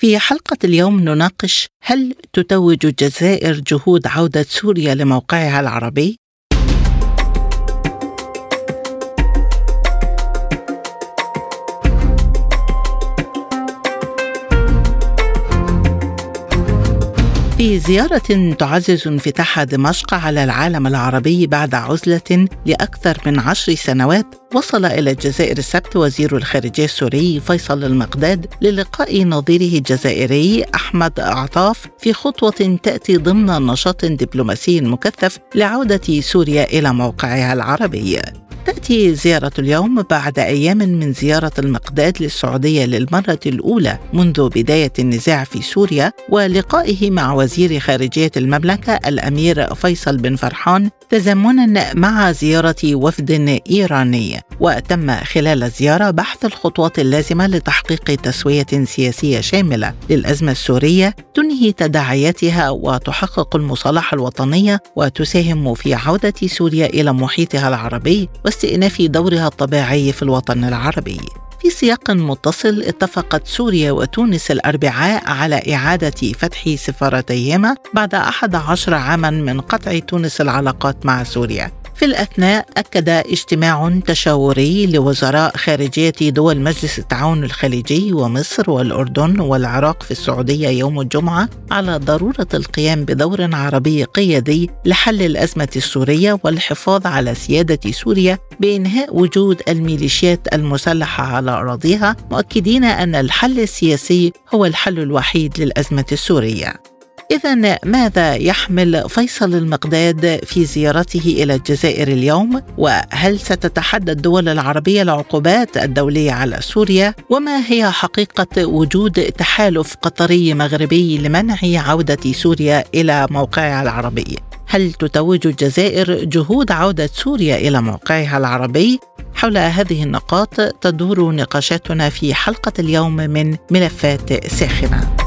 في حلقة اليوم نناقش هل تتوج الجزائر جهود عودة سوريا لموقعها العربي؟ في زيارة تعزز انفتاح دمشق على العالم العربي بعد عزلة لأكثر من عشر سنوات وصل إلى الجزائر السبت وزير الخارجية السوري فيصل المقداد للقاء نظيره الجزائري أحمد عطاف في خطوة تأتي ضمن نشاط دبلوماسي مكثف لعودة سوريا إلى موقعها العربي. تأتي زيارة اليوم بعد أيام من زيارة المقداد للسعودية للمرة الأولى منذ بداية النزاع في سوريا ولقائه مع وزير خارجية المملكة الأمير فيصل بن فرحان تزامنا مع زيارة وفد إيراني. وتم خلال الزيارة بحث الخطوات اللازمة لتحقيق تسوية سياسية شاملة للأزمة السورية تنهي تداعياتها وتحقق المصالحة الوطنية وتساهم في عودة سوريا إلى محيطها العربي واستئناف دورها الطبيعي في الوطن العربي. في سياق متصل اتفقت سوريا وتونس الأربعاء على إعادة فتح سفارتيهما بعد 11 عاما من قطع تونس العلاقات مع سوريا. في الأثناء أكد اجتماع تشاوري لوزراء خارجية دول مجلس التعاون الخليجي ومصر والأردن والعراق في السعودية يوم الجمعة على ضرورة القيام بدور عربي قيادي لحل الأزمة السورية والحفاظ على سيادة سوريا بإنهاء وجود الميليشيات المسلحة على أراضيها مؤكدين أن الحل السياسي هو الحل الوحيد للأزمة السورية. إذا ماذا يحمل فيصل المقداد في زيارته إلى الجزائر اليوم؟ وهل ستتحدى الدول العربية العقوبات الدولية على سوريا؟ وما هي حقيقة وجود تحالف قطري مغربي لمنع عودة سوريا إلى موقعها العربي؟ هل تتوج الجزائر جهود عودة سوريا إلى موقعها العربي؟ حول هذه النقاط تدور نقاشاتنا في حلقة اليوم من ملفات ساخنة.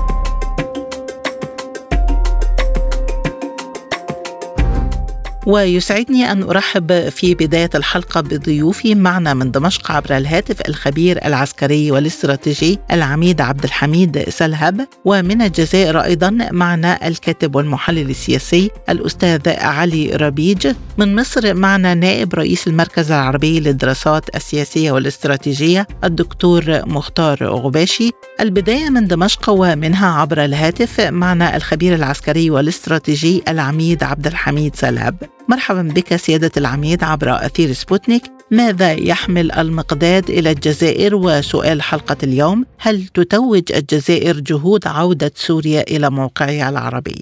ويسعدني أن أرحب في بداية الحلقة بضيوفي معنا من دمشق عبر الهاتف الخبير العسكري والاستراتيجي العميد عبد الحميد سلهب ومن الجزائر أيضا معنا الكاتب والمحلل السياسي الأستاذ علي ربيج. من مصر معنا نائب رئيس المركز العربي للدراسات السياسية والاستراتيجية الدكتور مختار غباشي. البداية من دمشق ومنها عبر الهاتف معنا الخبير العسكري والاستراتيجي العميد عبد الحميد سلهب. مرحبا بك سيادة العميد عبر أثير سبوتنيك. ماذا يحمل المقداد إلى الجزائر؟ وسؤال حلقة اليوم هل تتوج الجزائر جهود عودة سوريا إلى موقعها العربي؟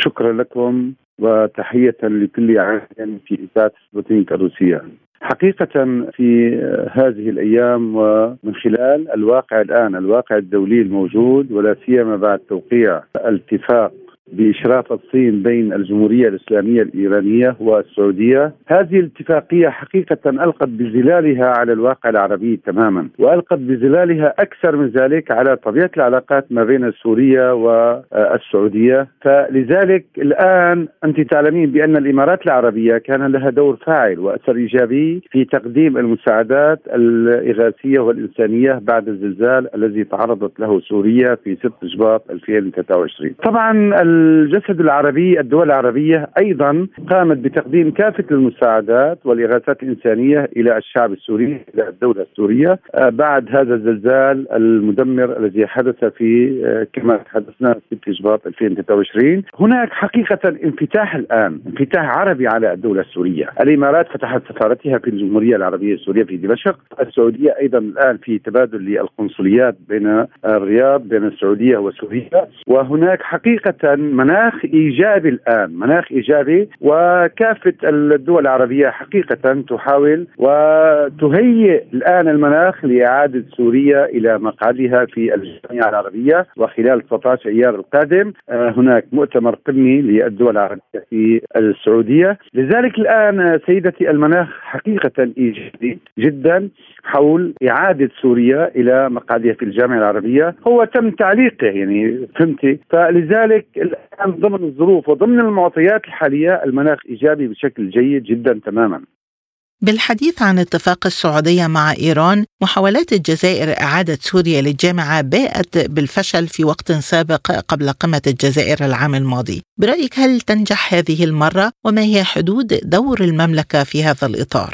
شكرا لكم وتحية لكل عام في إذاعة سبوتنيك الروسية. حقيقة في هذه الأيام ومن خلال الواقع الآن الواقع الدولي الموجود ولا سيما بعد توقيع الاتفاق بإشراف الصين بين الجمهورية الإسلامية الإيرانية والسعودية. هذه الاتفاقية حقيقة ألقت بظلالها على الواقع العربي تماما وألقت بظلالها أكثر من ذلك على طبيعة العلاقات ما بين سوريا والسعودية. فلذلك الآن أنت تعلمين بأن الإمارات العربية كان لها دور فاعل وأثر إيجابي في تقديم المساعدات الإغاثية والإنسانية بعد الزلزال الذي تعرضت له سوريا في 6 شباط 2023 طبعا الجسد العربي الدول العربية أيضا قامت بتقديم كافة المساعدات والإغاثات الإنسانية إلى الشعب السوري إلى الدولة السورية. آه، بعد هذا الزلزال المدمر الذي حدث في آه، كما حدثنا 6 شباط 2023 هناك حقيقة انفتاح الآن انفتاح عربي على الدولة السورية. الإمارات فتحت سفارتها في الجمهورية العربية السورية في دمشق. السعودية أيضا الآن في تبادل للقنصليات بين الرياض بين السعودية وسوريا. وهناك حقيقة مناخ إيجابي الآن مناخ إيجابي وكافة الدول العربية حقيقة تحاول وتهيئ الآن المناخ لإعادة سوريا إلى مقعدها في الجامعة العربية وخلال 19 ايار القادم. آه، هناك مؤتمر قمي للدول العربية في السعودية. لذلك الآن سيدتي المناخ حقيقة إيجابي جدا حول إعادة سوريا إلى مقعدها في الجامعة العربية. هو تم تعليقه يعني فهمتي؟ فلذلك الآن ضمن الظروف وضمن المعطيات الحالية المناخ إيجابي بشكل جيد جدا تماما. بالحديث عن اتفاق السعودية مع إيران محاولات الجزائر إعادة سوريا للجامعة باءت بالفشل في وقت سابق قبل قمة الجزائر العام الماضي. برأيك هل تنجح هذه المرة؟ وما هي حدود دور المملكة في هذا الإطار؟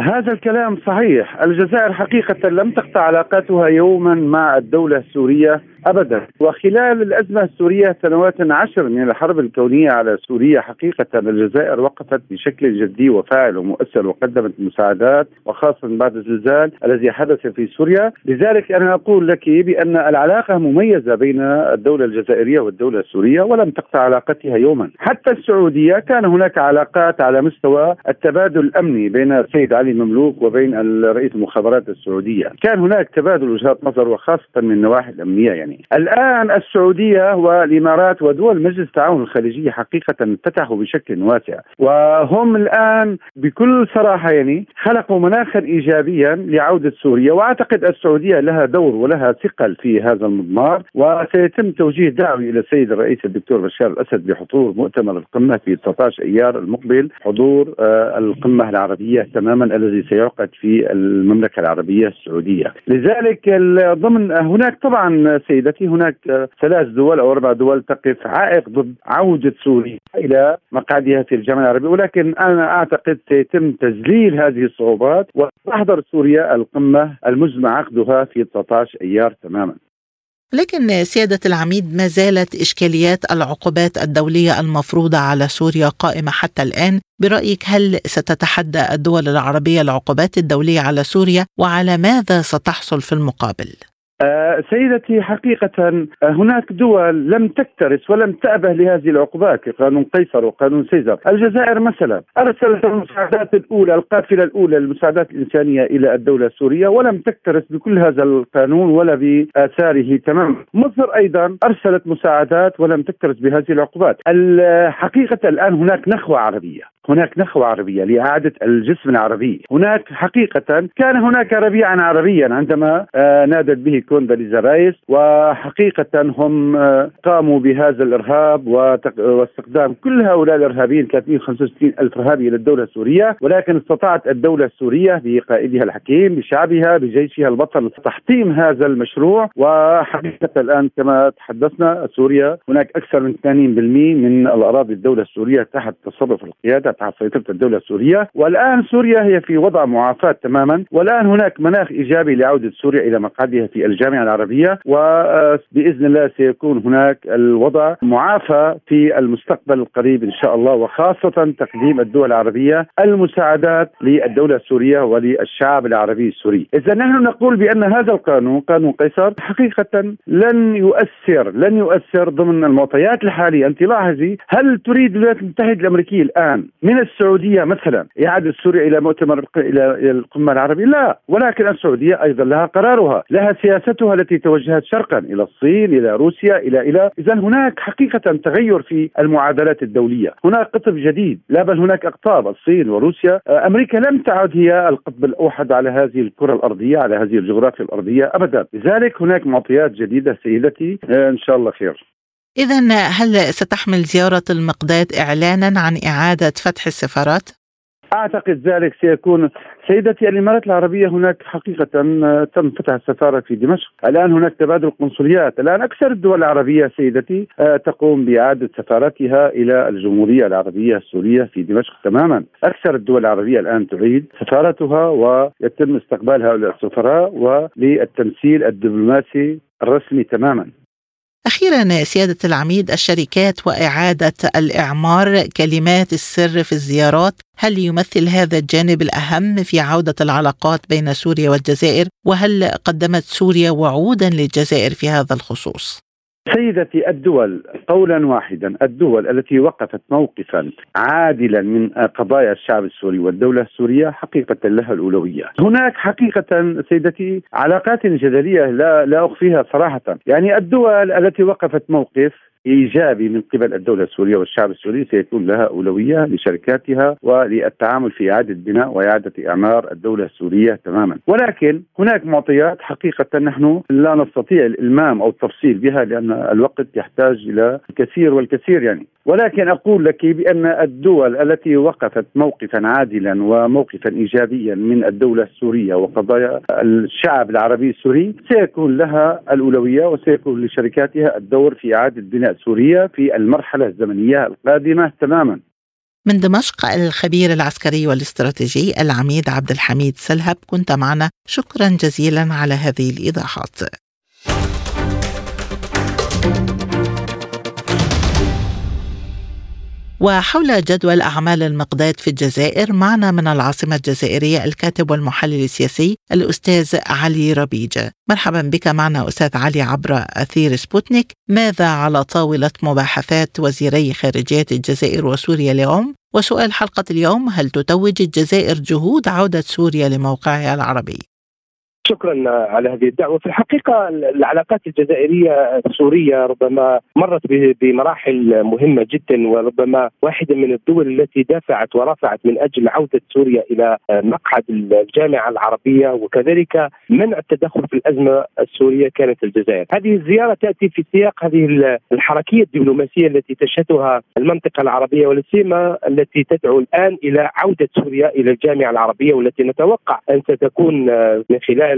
هذا الكلام صحيح. الجزائر حقيقة لم تقطع علاقاتها يوما مع الدولة السورية. ابدا. وخلال الأزمة السورية سنوات عشر من الحرب الكونية على سوريا حقيقة الجزائر وقفت بشكل جدي وفاعل ومؤثر وقدمت مساعدات وخاصة بعد الزلزال الذي حدث في سوريا، لذلك أنا أقول لك بأن العلاقة مميزة بين الدولة الجزائرية والدولة السورية ولم تقطع علاقتها يوما، حتى السعودية كان هناك علاقات على مستوى التبادل الأمني بين السيد علي مملوك وبين رئيس المخابرات السعودية، كان هناك تبادل وجهات نظر وخاصة من النواحي الأمنية يعني. الآن السعودية والإمارات ودول مجلس التعاون الخليجية حقيقة انفتحوا بشكل واسع. وهم الآن بكل صراحة يعني خلقوا مناخا إيجابيا لعودة سوريا. وأعتقد السعودية لها دور ولها ثقل في هذا المضمار. وسيتم توجيه دعوي إلى السيد الرئيس الدكتور بشار الأسد بحضور مؤتمر القمة في 19 أيار المقبل. حضور آه، القمة العربية تماما الذي سيعقد في المملكة العربية السعودية. لذلك ضمن هناك طبعا سيد سيدتي هناك ثلاث دول أو أربع دول تقف عائق ضد عودة سوريا إلى مقعدها في الجامعة العربية ولكن أنا أعتقد سيتم تذليل هذه الصعوبات وتحضر سوريا القمة المزمع عقدها في 19 أيار تماما. لكن سيادة العميد ما زالت إشكاليات العقوبات الدولية المفروضة على سوريا قائمة حتى الآن برأيك هل ستتحدى الدول العربية العقوبات الدولية على سوريا وعلى ماذا ستحصل في المقابل؟ آه، سيدتي حقيقة آه، هناك دول لم تكترث ولم تأبه لهذه العقوبات كقانون قيصر وقانون سيزر. الجزائر مثلا أرسلت المساعدات الأولى القافلة الأولى للمساعدات الإنسانية إلى الدولة السورية ولم تكترث بكل هذا القانون ولا بآثاره تماما. مصر أيضا أرسلت مساعدات ولم تكترث بهذه العقوبات. الحقيقة الآن هناك نخوة عربية. هناك نخوة عربية لإعادة الجسم العربي. هناك حقيقة كان هناك ربيعا عربيا عندما آه، نادت به كونداليزا رايس وحقيقة هم آه، قاموا بهذا الإرهاب واستخدام كل هؤلاء الإرهابيين 365 ألف إرهابي إلى الدولة السورية ولكن استطاعت الدولة السورية بقائدها الحكيم بشعبها بجيشها البطل تحطيم هذا المشروع. وحقيقة الآن كما تحدثنا سوريا هناك أكثر من 80% من الأراضي الدولة السورية تحت تصرف القيادة. تحت سيطرة الدولة السورية. والآن سوريا هي في وضع معافاة تماما. والآن هناك مناخ إيجابي لعودة سوريا إلى مقعدها في الجامعة العربية. وبإذن الله سيكون هناك الوضع معافى في المستقبل القريب إن شاء الله. وخاصة تقديم الدول العربية المساعدات للدولة السورية وللشعب العربي السوري. إذا نحن نقول بأن هذا القانون قانون قيصر حقيقة لن يؤثر لن يؤثر ضمن المعطيات الحالية. أنت لاحظي هل تريد الولايات المتحدة الأمريكية الآن من السعودية مثلا اعاده سوريا إلى مؤتمر إلى القمة العربية؟ لا ولكن السعودية أيضا لها قرارها لها سياستها التي توجهت شرقا إلى الصين إلى روسيا إلى إلى. اذا هناك حقيقة تغير في المعادلات الدولية. هناك قطب جديد لا بل هناك أقطاب الصين وروسيا. أمريكا لم تعد هي القطب الأوحد على هذه الكرة الأرضية على هذه الجغرافيا الأرضية ابدا. لذلك هناك معطيات جديدة سيدتي. إن شاء الله خير. إذا هل ستحمل زيارة المقداد إعلانا عن إعادة فتح السفارات؟ أعتقد ذلك سيكون سيدتي الإمارات العربية هناك حقيقة تم فتح السفارة في دمشق، الآن هناك تبادل قنصليات، الآن أكثر الدول العربية سيدتي آه، تقوم بإعادة سفارتها إلى الجمهورية العربية السورية في دمشق تماما، أكثر الدول العربية الآن تعيد سفارتها ويتم استقبال هؤلاء السفراء وللتمثيل الدبلوماسي الرسمي تماما. أخيرا سيادة العميد الشركات وإعادة الإعمار كلمات السر في الزيارات هل يمثل هذا الجانب الأهم في عودة العلاقات بين سوريا والجزائر وهل قدمت سوريا وعودا للجزائر في هذا الخصوص؟ سيدتي الدول قولا واحدا الدول التي وقفت موقفا عادلا من قضايا الشعب السوري والدولة السورية حقيقة لها الأولوية. هناك حقيقة سيدتي علاقات جدلية لا, لا أخفيها صراحة. يعني الدول التي وقفت موقف إيجابي من قبل الدولة السورية والشعب السوري سيكون لها أولوية لشركاتها وللتعامل في إعادة بناء وإعادة إعمار الدولة السورية تماما، ولكن هناك معطيات حقيقة نحن لا نستطيع الإلمام أو التفصيل بها لأن الوقت يحتاج إلى الكثير والكثير يعني، ولكن أقول لك بأن الدول التي وقفت موقفا عادلا وموقفا ايجابيا من الدولة السورية وقضايا الشعب العربي السوري سيكون لها الأولوية وسيكون لشركاتها الدور في إعادة بناء سوريا في المرحلة الزمنية القادمة تماما. من دمشق الخبير العسكري والاستراتيجي العميد عبد الحميد سلهب كنت معنا شكرا جزيلا على هذه الإيضاحات. وحول جدول أعمال المقداد في الجزائر معنا من العاصمة الجزائرية الكاتب والمحلل السياسي الأستاذ علي ربيج مرحبا بك معنا أستاذ علي عبر أثير سبوتنيك ماذا على طاولة مباحثات وزيري خارجية الجزائر وسوريا اليوم؟ وسؤال حلقة اليوم هل تتوج الجزائر جهود عودة سوريا لموقعها العربي؟ شكرا على هذه الدعوة. في الحقيقة العلاقات الجزائرية السورية ربما مرت بمراحل مهمة جدا وربما واحدة من الدول التي دافعت ورفعت من أجل عودة سوريا إلى مقعد الجامعة العربية وكذلك منع التدخل في الأزمة السورية كانت الجزائر. هذه الزيارة تأتي في سياق هذه الحركية الدبلوماسية التي تشهدها المنطقة العربية ولا سيما التي تدعو الآن إلى عودة سوريا إلى الجامعة العربية والتي نتوقع أن ستكون من خلال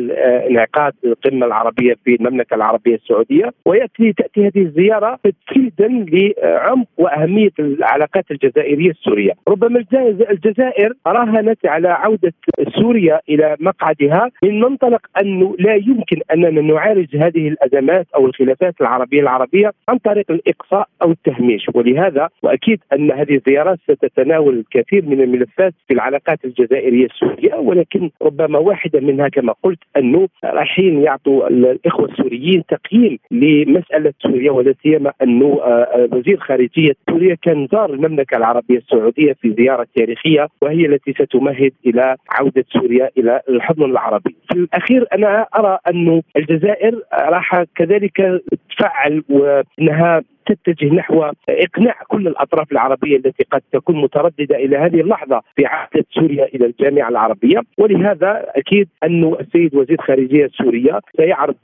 انعقاد القمة العربية في المملكة العربية السعودية ويأتي تأتي هذه الزيارة تفيدا لعمق وأهمية العلاقات الجزائرية السورية، ربما الجزائر راهنت على عودة سوريا إلى مقعدها من منطلق انه لا يمكن أننا نعالج هذه الأزمات أو الخلافات العربيه العربية عن طريق الإقصاء أو التهميش. ولهذا وأكيد أن هذه الزيارات ستتناول الكثير من الملفات في العلاقات الجزائرية السورية ولكن ربما واحدة منها كما قلت انه رايحين يعطوا الإخوة السوريين تقييم لمسألة سوريا ولا سيما أنه آه، آه، وزير خارجية سوريا كان زار المملكة العربية السعودية في زيارة تاريخية وهي التي ستمهد إلى عودة سوريا إلى الحضن العربي. في الأخير أنا أرى أنه الجزائر راح كذلك تفعل وانها تتجه نحو إقناع كل الأطراف العربية التي قد تكون مترددة إلى هذه اللحظة في عوده سوريا إلى الجامعة العربية ولهذا أكيد انه السيد وزير خارجية سوريا سيعرض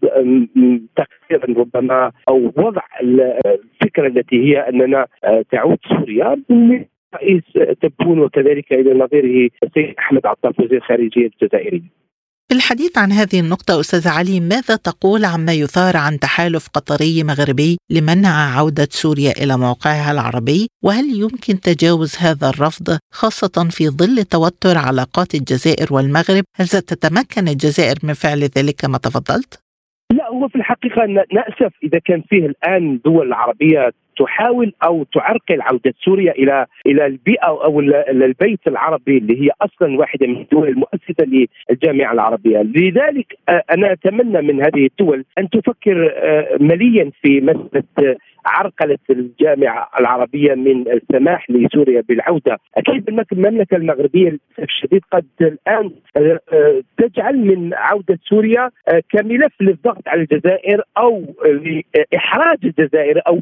تقريرا ربما أو وضع الفكرة التي هي أننا تعود سوريا رئيس تبون وكذلك إلى نظيره السيد أحمد عطاف وزير خارجية الجزائري. في الحديث عن هذه النقطة أستاذ علي ماذا تقول عما يثار عن تحالف قطري مغربي لمنع عودة سوريا إلى موقعها العربي؟ وهل يمكن تجاوز هذا الرفض خاصة في ظل توتر علاقات الجزائر والمغرب؟ هل ستتمكن الجزائر من فعل ذلك؟ كما تفضلت؟ لا هو في الحقيقة نأسف إذا كان فيه الآن دول عربية تحاول أو تعرقل عودة سوريا إلى إلى البيئة أو البيت العربي اللي هي أصلا واحدة من الدول المؤسسة للجامعة العربية، لذلك آه، أنا أتمنى من هذه الدول أن تفكر آه، مليا في مسألة عرقلة الجامعة العربية من السماح لسوريا بالعودة، أكيد المملكة المغربية للأسف الشديد قد الآن آه، تجعل من عودة سوريا كملف للضغط على الجزائر أو لإحراج الجزائر أو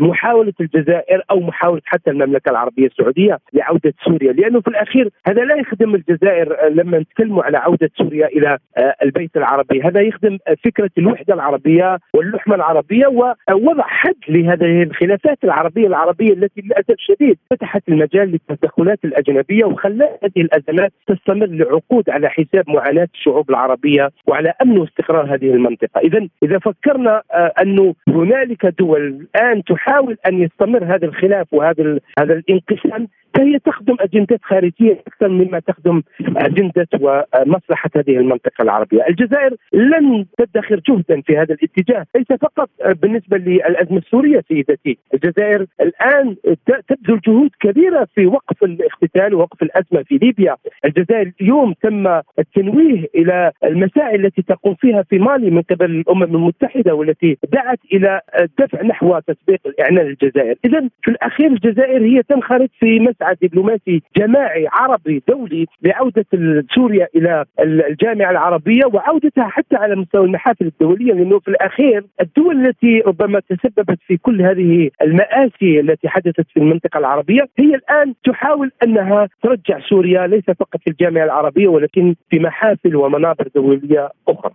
محاولة الجزائر أو محاولة حتى المملكة العربية السعودية لعودة سوريا لأنه في الأخير هذا لا يخدم الجزائر لما نتكلموا على عودة سوريا إلى آه، البيت العربي هذا يخدم فكرة الوحدة العربية واللحمة العربية ووضع حد لهذه الخلافات العربية العربية التي للأسف الشديد فتحت المجال للتدخلات الأجنبية وخلت هذه الأزمات تستمر لعقود على حساب معاناة الشعوب العربية وعلى أمن واستقرار هذه المنطقة، اذا إذا فكرنا آه، انه هنالك دول الآن تحاول أن يستمر هذا الخلاف وهذا هذا الانقسام فهي تخدم أجندات خارجية أكثر مما تخدم أجندة ومصلحة هذه المنطقة العربية، الجزائر لن تدخر جهدا في هذا الاتجاه، ليس فقط بالنسبة للأزمة السورية سيدتي، الجزائر الآن تبذل جهود كبيرة في وقف الاقتتال ووقف الأزمة في ليبيا، الجزائر اليوم تم التنويه إلى المسائل التي تقوم فيها في مالي من قبل الأمم المتحدة والتي دعت إلى الدفع نحو تسبيق الإعلان الجزائر، إذا في الأخير الجزائر هي تنخرط في مسعى دبلوماسي جماعي عربي دولي لعوده سوريا إلى الجامعة العربية وعودتها حتى على مستوى المحافل الدولية لأنه في الأخير الدول التي ربما تسببت في كل هذه المآسي التي حدثت في المنطقة العربية هي الآن تحاول أنها ترجع سوريا ليس فقط في الجامعة العربية ولكن في محافل ومنابر دولية أخرى.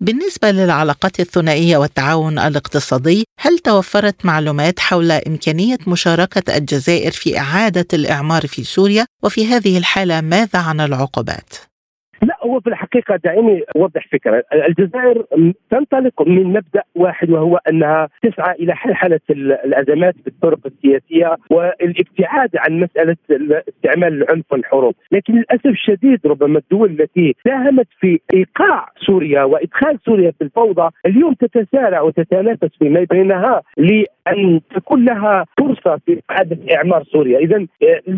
بالنسبة للعلاقات الثنائية والتعاون الاقتصادي، هل توفرت معلومات حول إمكانية مشاركة الجزائر في إعادة الإعمار في سوريا؟ وفي هذه الحالة ماذا عن العقوبات؟ هو في الحقيقة دعيني اوضح فكرة، الجزائر تنطلق من مبدأ واحد وهو أنها تسعى إلى حل الأزمات بالطرق السياسية والابتعاد عن مسألة استعمال العنف والحروب، لكن للأسف الشديد ربما الدول التي ساهمت في إيقاع سوريا وإدخال سوريا في الفوضى اليوم تتسارع وتتنافس فيما بينها لأن تكون لها فرصة في إعادة إعمار سوريا، اذا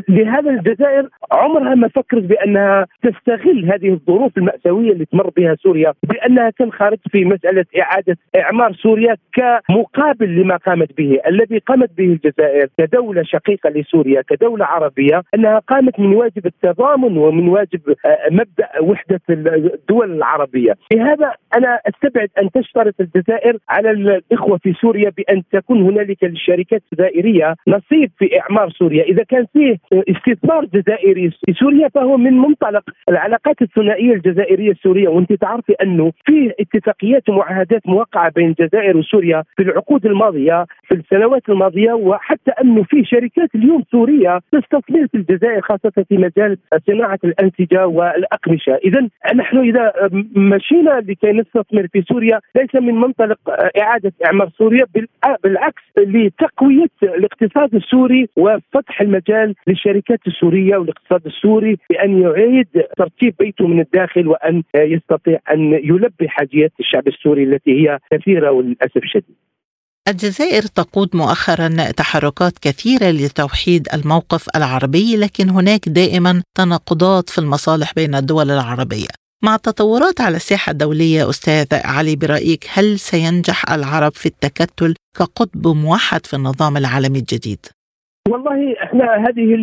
لهذا الجزائر عمرها ما فكرت بأنها تستغل هذه الظروف المأساوية اللي تمر بها سوريا بأنها تنخرط في مسألة إعادة إعمار سوريا كمقابل لما قامت به الذي قامت به الجزائر كدولة شقيقة لسوريا كدولة عربية أنها قامت من واجب التضامن ومن واجب آه، مبدأ وحدة الدول العربية. لهذا أنا أستبعد أن تشترط الجزائر على الإخوة في سوريا بأن تكون هنالك للشركات الجزائرية نصيب في إعمار سوريا. إذا كان فيه استثمار جزائري في سوريا فهو من منطلق العلاقات الثنائيه الجزائرية السورية وانت تعرفي أنه في اتفاقيات ومعاهدات موقعة بين الجزائر وسوريا في العقود الماضية في السنوات الماضية وحتى أنه في شركات اليوم سورية تستثمر في الجزائر خاصة في مجال صناعة الانسجه والأقمشة، اذا نحن إذا مشينا لكي نستثمر في سوريا ليس من منطلق إعادة إعمار سوريا بالعكس لتقوية الاقتصاد السوري وفتح المجال للشركات السورية والاقتصاد السوري بأن يعيد ترتيب بيته من الداخل وأن يستطيع أن يلبي حاجيات الشعب السوري التي هي كثيرة وللأسف الشديد. الجزائر تقود مؤخرا تحركات كثيرة لتوحيد الموقف العربي لكن هناك دائما تناقضات في المصالح بين الدول العربية مع التطورات على الساحة الدولية أستاذ علي برايك هل سينجح العرب في التكتل كقطب موحد في النظام العالمي الجديد والله إحنا هذه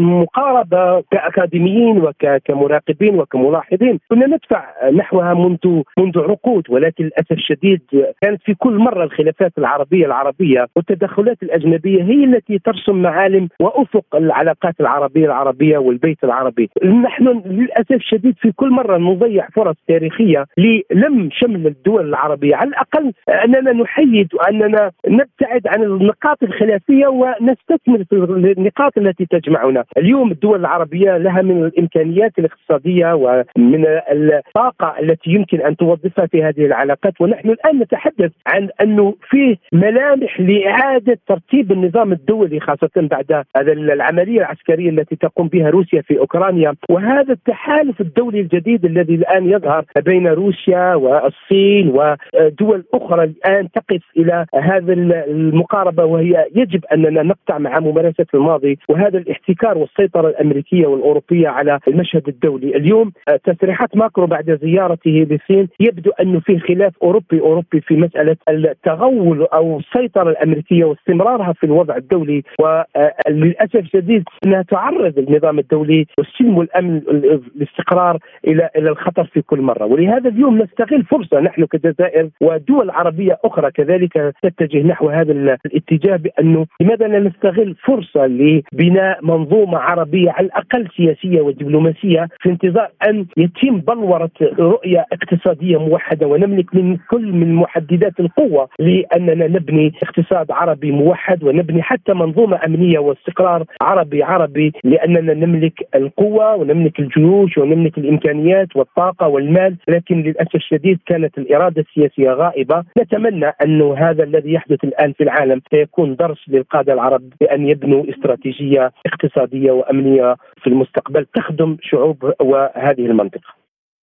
المقاربة كأكاديميين وكمراقبين وكملاحظين كنا ندفع نحوها منذ منذ عقود ولكن للأسف الشديد كانت في كل مرة الخلافات العربيه العربية والتدخلات الأجنبية هي التي ترسم معالم وأفق العلاقات العربيه العربية والبيت العربي. نحن للأسف الشديد في كل مرة نضيع فرص تاريخية للم شمل الدول العربية، على الأقل أننا نحيد وأننا نبتعد عن النقاط الخلافية ونستثمر النقاط التي تجمعنا. اليوم الدول العربية لها من الإمكانيات الاقتصادية ومن الطاقة التي يمكن أن توظفها في هذه العلاقات ونحن الآن نتحدث عن أنه فيه ملامح لإعادة ترتيب النظام الدولي خاصة بعد هذا العملية العسكرية التي تقوم بها روسيا في أوكرانيا. وهذا التحالف الدولي الجديد الذي الآن يظهر بين روسيا والصين ودول أخرى الآن تقف إلى هذا المقاربة وهي يجب أننا نقطع مع ممارسه الماضي وهذا الاحتكار والسيطرة الأمريكية والأوروبية على المشهد الدولي، اليوم آه، تصريحات ماكرو بعد زيارته للصين يبدو انه في خلاف أوروبي أوروبي في مسألة التغول أو السيطرة الأمريكية واستمرارها في الوضع الدولي. وللاسف الشديد أنها تعرض النظام الدولي والسلم والأمن الاستقرار إلى إلى الخطر في كل مرة، ولهذا اليوم نستغل فرصة نحن كجزائر ودول عربية أخرى كذلك تتجه نحو هذا الاتجاه بأنه لماذا لا نستغل فرصة لبناء منظومة عربية على الأقل سياسية ودبلوماسية في انتظار أن يتم بلورة رؤية اقتصادية موحدة. ونملك من كل من محددات القوة لأننا نبني اقتصاد عربي موحد ونبني حتى منظومة أمنية واستقرار عربي عربي لأننا نملك القوة ونملك الجيوش ونملك الإمكانيات والطاقة والمال. لكن للأسف الشديد كانت الإرادة السياسية غائبة. نتمنى انه هذا الذي يحدث الآن في العالم سيكون درس للقادة العرب بأن يبنوا استراتيجية اقتصادية وأمنية في المستقبل تخدم شعوب وهذه المنطقة.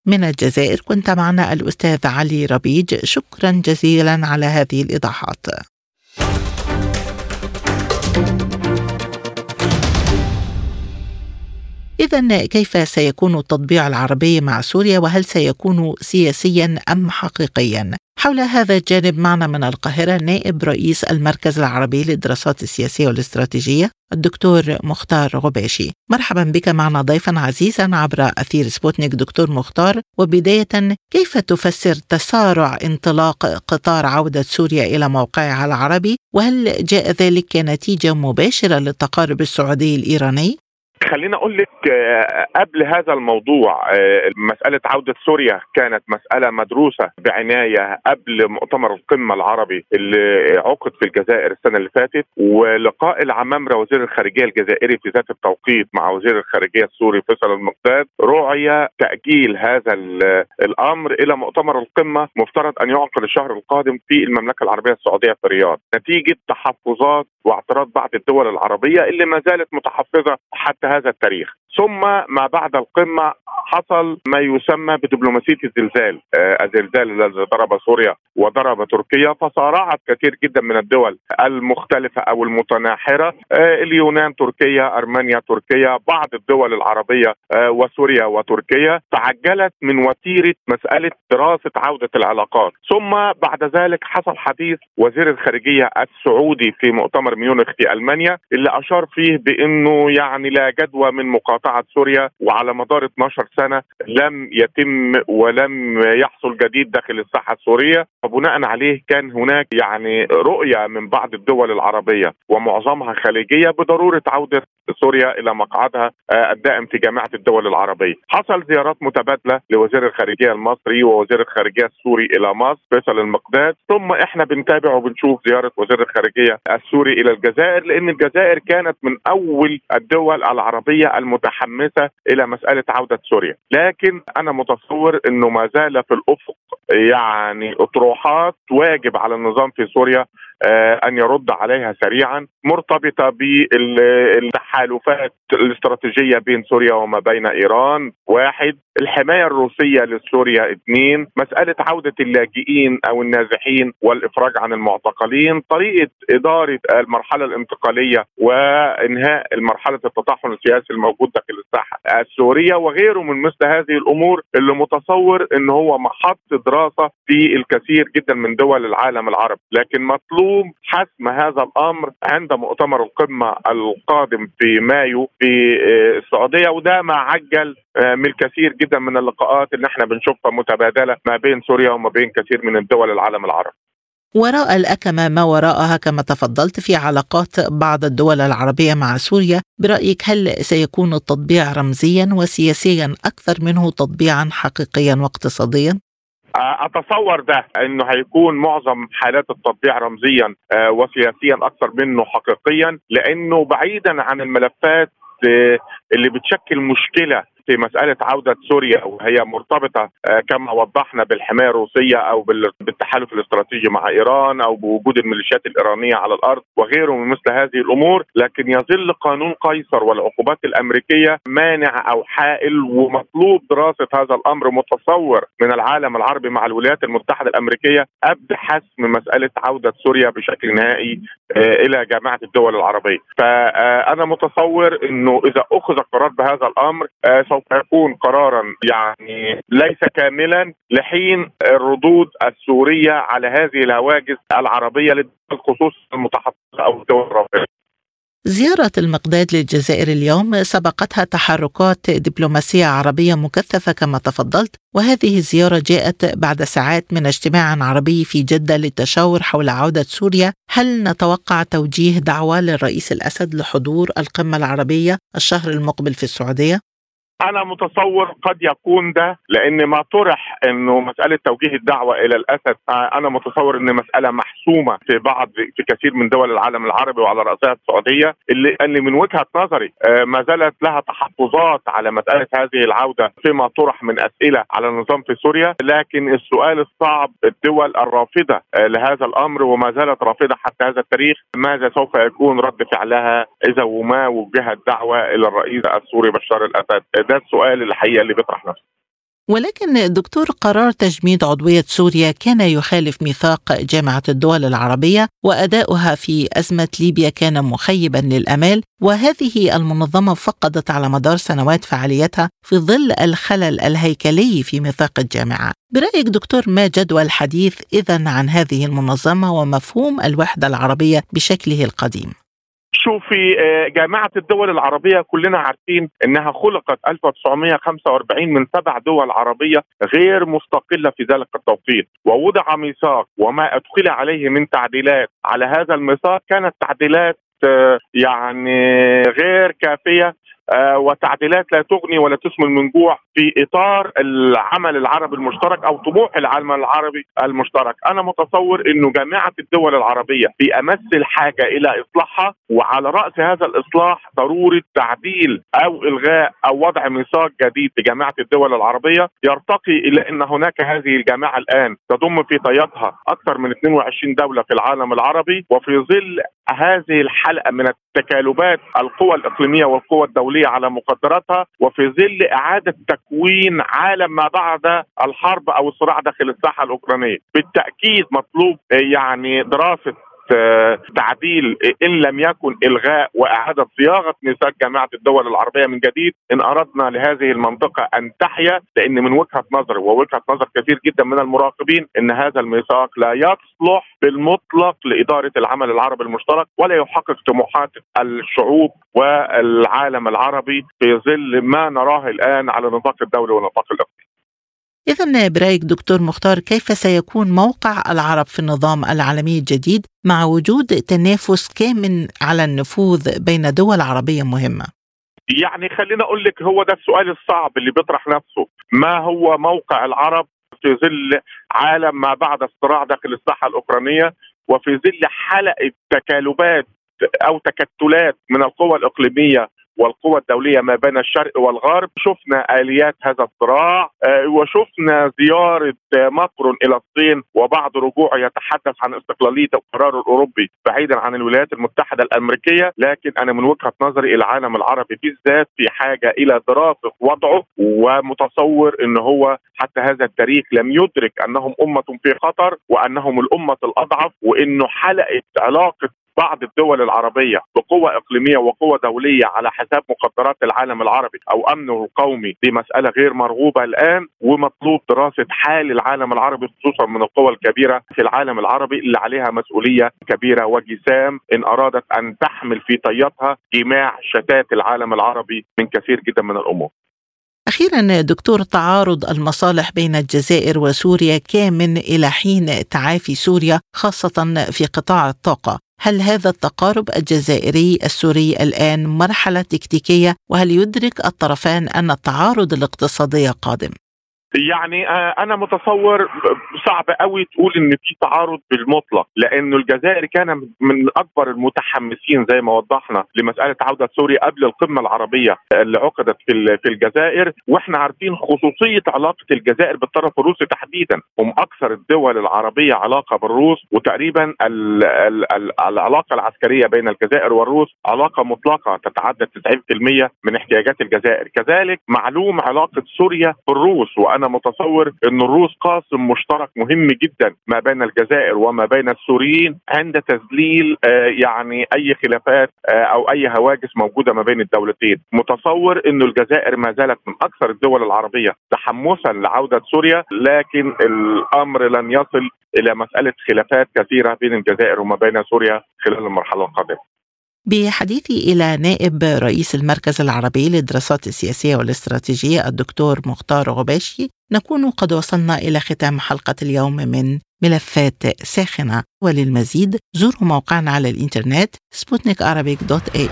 من الجزائر كنت معنا الأستاذ علي ربيج. شكرا جزيلا على هذه الإيضاحات. إذا كيف سيكون التطبيع العربي مع سوريا وهل سيكون سياسيا أم حقيقيا؟ حول هذا الجانب معنا من القاهرة نائب رئيس المركز العربي للدراسات السياسية والاستراتيجية الدكتور مختار غباشي مرحبا بك معنا ضيفا عزيزا عبر أثير سبوتنيك دكتور مختار وبداية كيف تفسر تسارع انطلاق قطار عودة سوريا إلى موقعها العربي وهل جاء ذلك كنتيجة مباشرة للتقارب السعودي الإيراني؟ خليني أقول لك آه، قبل هذا الموضوع آه، مسألة عودة سوريا كانت مسألة مدروسة بعناية قبل مؤتمر القمة العربي اللي عقد في الجزائر السنة اللي فاتت ولقاء العمامره وزير الخارجية الجزائري في ذات التوقيت مع وزير الخارجية السوري فيصل المقداد رعي تأجيل هذا الأمر إلى مؤتمر القمة مفترض أن يعقد الشهر القادم في المملكة العربية السعودية في الرياض. نتيجة تحفظات واعتراض بعض الدول العربية اللي ما زالت متحفظة حتى هذا التاريخ. ثم ما بعد القمة حصل ما يسمى بدبلوماسية الزلزال. آه الزلزال الذي ضرب سوريا وضرب تركيا فصارعت كثير جدا من الدول المختلفة أو المتناحرة. آه اليونان تركيا أرمينيا تركيا بعض الدول العربية آه وسوريا وتركيا تعجلت من وتيرة مسألة دراسة عودة العلاقات. ثم بعد ذلك حصل حديث وزير الخارجية السعودي في مؤتمر ميونخ في ألمانيا اللي أشار فيه بأنه يعني لا جدوى من مقاطعة سوريا وعلى مدار 12 سنة لم يتم ولم يحصل جديد داخل الساحة السورية. وبناء عليه كان هناك يعني رؤية من بعض الدول العربية ومعظمها خليجية بضرورة عودة سوريا إلى مقعدها آه، الدائم في جامعة الدول العربية. حصل زيارات متبادلة لوزير الخارجية المصري ووزير الخارجية السوري إلى مصر فيصل المقداد. ثم إحنا بنتابع وبنشوف زيارة وزير الخارجية السوري إلى الجزائر لأن الجزائر كانت من أول الدول العربية المتحمسة إلى مسألة عودة سوريا. لكن أنا متصور أنه ما زال في الأفق يعني أطروحات واجب على النظام في سوريا أن يرد عليها سريعا مرتبطة بالتحالفات الاستراتيجية بين سوريا وما بين إيران. واحد الحماية الروسية لسوريا. اثنين مسألة عودة اللاجئين أو النازحين والإفراج عن المعتقلين. طريقة إدارة المرحلة الانتقالية وإنهاء مرحله التطحن السياسي الموجود داخل الساحة السورية. وغيره من مثل هذه الأمور اللي متصور إن هو محط دراسة في الكثير جدا من دول العالم العربي. لكن مطلوب يقوم حسم هذا الأمر عند مؤتمر القمة القادم في مايو في آه، السعودية وده ما عجل آه، من الكثير جدا من اللقاءات اللي إحنا بنشوفها متبادلة ما بين سوريا وما بين كثير من الدول العالم العربي. وراء الأكمة ما وراءها كما تفضلت في علاقات بعض الدول العربية مع سوريا برأيك هل سيكون التطبيع رمزيا وسياسيا أكثر منه تطبيعا حقيقيا واقتصاديا؟ أتصور ده إنه هيكون معظم حالات التطبيع رمزيا آه، وسياسيا أكثر منه حقيقيا لأنه بعيدا عن الملفات آه، اللي بتشكل مشكلة في مسألة عودة سوريا وهي مرتبطة آه، كما وضحنا بالحماية الروسية أو بالتحالف الاستراتيجي مع إيران أو بوجود الميليشيات الإيرانية على الأرض وغيره من مثل هذه الأمور لكن يظل قانون قيصر والعقوبات الأمريكية مانع أو حائل ومطلوب دراسة هذا الأمر متصور من العالم العربي مع الولايات المتحدة الأمريكية قبل حسم مسألة عودة سوريا بشكل نهائي آه، إلى جامعة الدول العربية. فأنا متصور إنه إذا أخذ قرار بهذا الأمر آه، سوف يكون قرارا يعني ليس كاملا لحين الردود السورية على هذه الهواجس العربية للخصوص المتحفظه أو الدول الرافضة. زيارة المقداد للجزائر اليوم سبقتها تحركات دبلوماسية عربية مكثفة كما تفضلت وهذه الزيارة جاءت بعد ساعات من اجتماع عربي في جدة للتشاور حول عودة سوريا هل نتوقع توجيه دعوة للرئيس الأسد لحضور القمة العربية الشهر المقبل في السعودية؟ أنا متصور قد يكون ده لأن ما طرح إنه مسألة توجيه الدعوة إلى الأسد أنا متصور إن مسألة محسومة في بعض في كثير من دول العالم العربي وعلى رأسها السعودية اللي اللي من وجهة نظري آه، ما زالت لها تحفظات على مسألة هذه العودة فيما طرح من أسئلة على النظام في سوريا لكن السؤال الصعب الدول الرافضة آه، لهذا الأمر وما زالت رافضة حتى هذا التاريخ ماذا سوف يكون رد فعلها إذا وما وجهت دعوه إلى الرئيس السوري بشار الأسد؟ ده السؤال الحقيقة اللي بيطرح نفسه. ولكن دكتور قرار تجميد عضوية سوريا كان يخالف ميثاق جامعة الدول العربية وأداؤها في أزمة ليبيا كان مخيبا للأمال وهذه المنظمة فقدت على مدار سنوات فعاليتها في ظل الخلل الهيكلي في ميثاق الجامعة. برأيك دكتور ما جدوى الحديث إذا عن هذه المنظمة ومفهوم الوحدة العربية بشكله القديم؟ شوفي آه، جامعة الدول العربية كلنا عارفين إنها خلقت 1945 من سبع دول عربية غير مستقلة في ذلك التوقيت ووضع ميثاق وما أدخل عليه من تعديلات. على هذا الميثاق كانت تعديلات آه، يعني غير كافية وتعديلات لا تغني ولا تسمن من جوع في إطار العمل العربي المشترك أو طموح العالم العربي المشترك، أنا متصور إنه جامعة الدول العربية في أمس الحاجة إلى إصلاحها وعلى رأس هذا الإصلاح ضروره تعديل أو إلغاء أو وضع ميثاق جديد لجامعة الدول العربية. يرتقي إلى إن هناك هذه الجامعة الآن تضم في طياتها أكثر من 22 دولة في العالم العربي وفي ظل هذه الحلقة من التكالبات القوى الإقليمية والقوى الدولية على مقدراتها وفي ظل إعادة تكوين عالم ما بعد الحرب أو الصراع داخل الساحة الأوكرانية. بالتأكيد مطلوب يعني دراسة تعديل إن لم يكن إلغاء وإعادة صياغه ميثاق جامعة الدول العربية من جديد إن أردنا لهذه المنطقة أن تحيا لأن من وجهة نظري ووجهة نظر كثير جدا من المراقبين إن هذا الميثاق لا يصلح بالمطلق لإدارة العمل العربي المشترك ولا يحقق طموحات الشعوب والعالم العربي في ظل ما نراه الآن على النطاق الدولي والنطاق الاقليمي. إذا برأيك دكتور مختار كيف سيكون موقع العرب في النظام العالمي الجديد مع وجود تنافس كامن على النفوذ بين دول عربية مهمة؟ يعني خلينا أقول لك هو ده السؤال الصعب اللي بيطرح نفسه ما هو موقع العرب في ظل عالم ما بعد الصراع داخل الساحة الأوكرانية وفي ظل حلقة تكالبات أو تكتلات من القوى الإقليمية والقوى الدولية ما بين الشرق والغرب. شفنا آليات هذا الصراع آه، وشفنا زيارة ماكرون إلى الصين وبعض رجوعه يتحدث عن استقلالية القرار الأوروبي بعيدا عن الولايات المتحدة الأمريكية. لكن أنا من وجهة نظري العالم العربي بالذات في حاجة إلى دراسة وضعه ومتصور إن هو حتى هذا التاريخ لم يدرك أنهم أمة في خطر وأنهم الأمة الأضعف وإنه حلقة علاقة بعض الدول العربية بقوة إقليمية وقوة دولية على حساب مقدرات العالم العربي أو أمنه القومي دي مساله غير مرغوبة الآن ومطلوب دراسة حال العالم العربي خصوصا من القوى الكبيرة في العالم العربي اللي عليها مسؤولية كبيرة وجسام إن أرادت أن تحمل في طياتها جماع شتات العالم العربي من كثير جدا من الأمور. أخيرا دكتور تعارض المصالح بين الجزائر وسوريا كامن إلى حين تعافي سوريا خاصة في قطاع الطاقة هل هذا التقارب الجزائري السوري الآن مرحلة تكتيكية وهل يدرك الطرفان أن التعارض الاقتصادي قادم؟ يعني آه، أنا متصور صعب قوي تقول إن في تعارض بالمطلق لأنه الجزائر كان من أكبر المتحمسين زي ما وضحنا لمسألة عودة سوريا قبل القمة العربية اللي عقدت في في الجزائر وإحنا عارفين خصوصية علاقة الجزائر بالطرف الروسي تحديدا. هم أكثر الدول العربية علاقة بالروس وتقريبا ال ال ال العلاقة العسكرية بين الجزائر والروس علاقة مطلقة تتعدى 90% من احتياجات الجزائر. كذلك معلوم علاقة سوريا بالروس وأنا أنا متصور إن الروس قاسم مشترك مهم جدا ما بين الجزائر وما بين السوريين عند تذليل آه، يعني أي خلافات آه، أو أي هواجس موجودة ما بين الدولتين. متصور إن الجزائر ما زالت من أكثر الدول العربية تحمسا لعودة سوريا لكن الأمر لن يصل إلى مسألة خلافات كثيرة بين الجزائر وما بين سوريا خلال المرحلة القادمة. بحديثي إلى نائب رئيس المركز العربي للدراسات السياسية والاستراتيجية الدكتور مختار غباشي نكون قد وصلنا إلى ختام حلقة اليوم من ملفات ساخنة. وللمزيد زوروا موقعنا على الإنترنت إي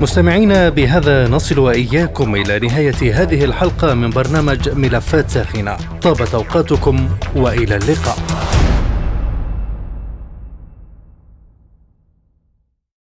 مستمعينا بهذا نصل وإياكم إلى نهاية هذه الحلقة من برنامج ملفات ساخنة. طابت أوقاتكم وإلى اللقاء.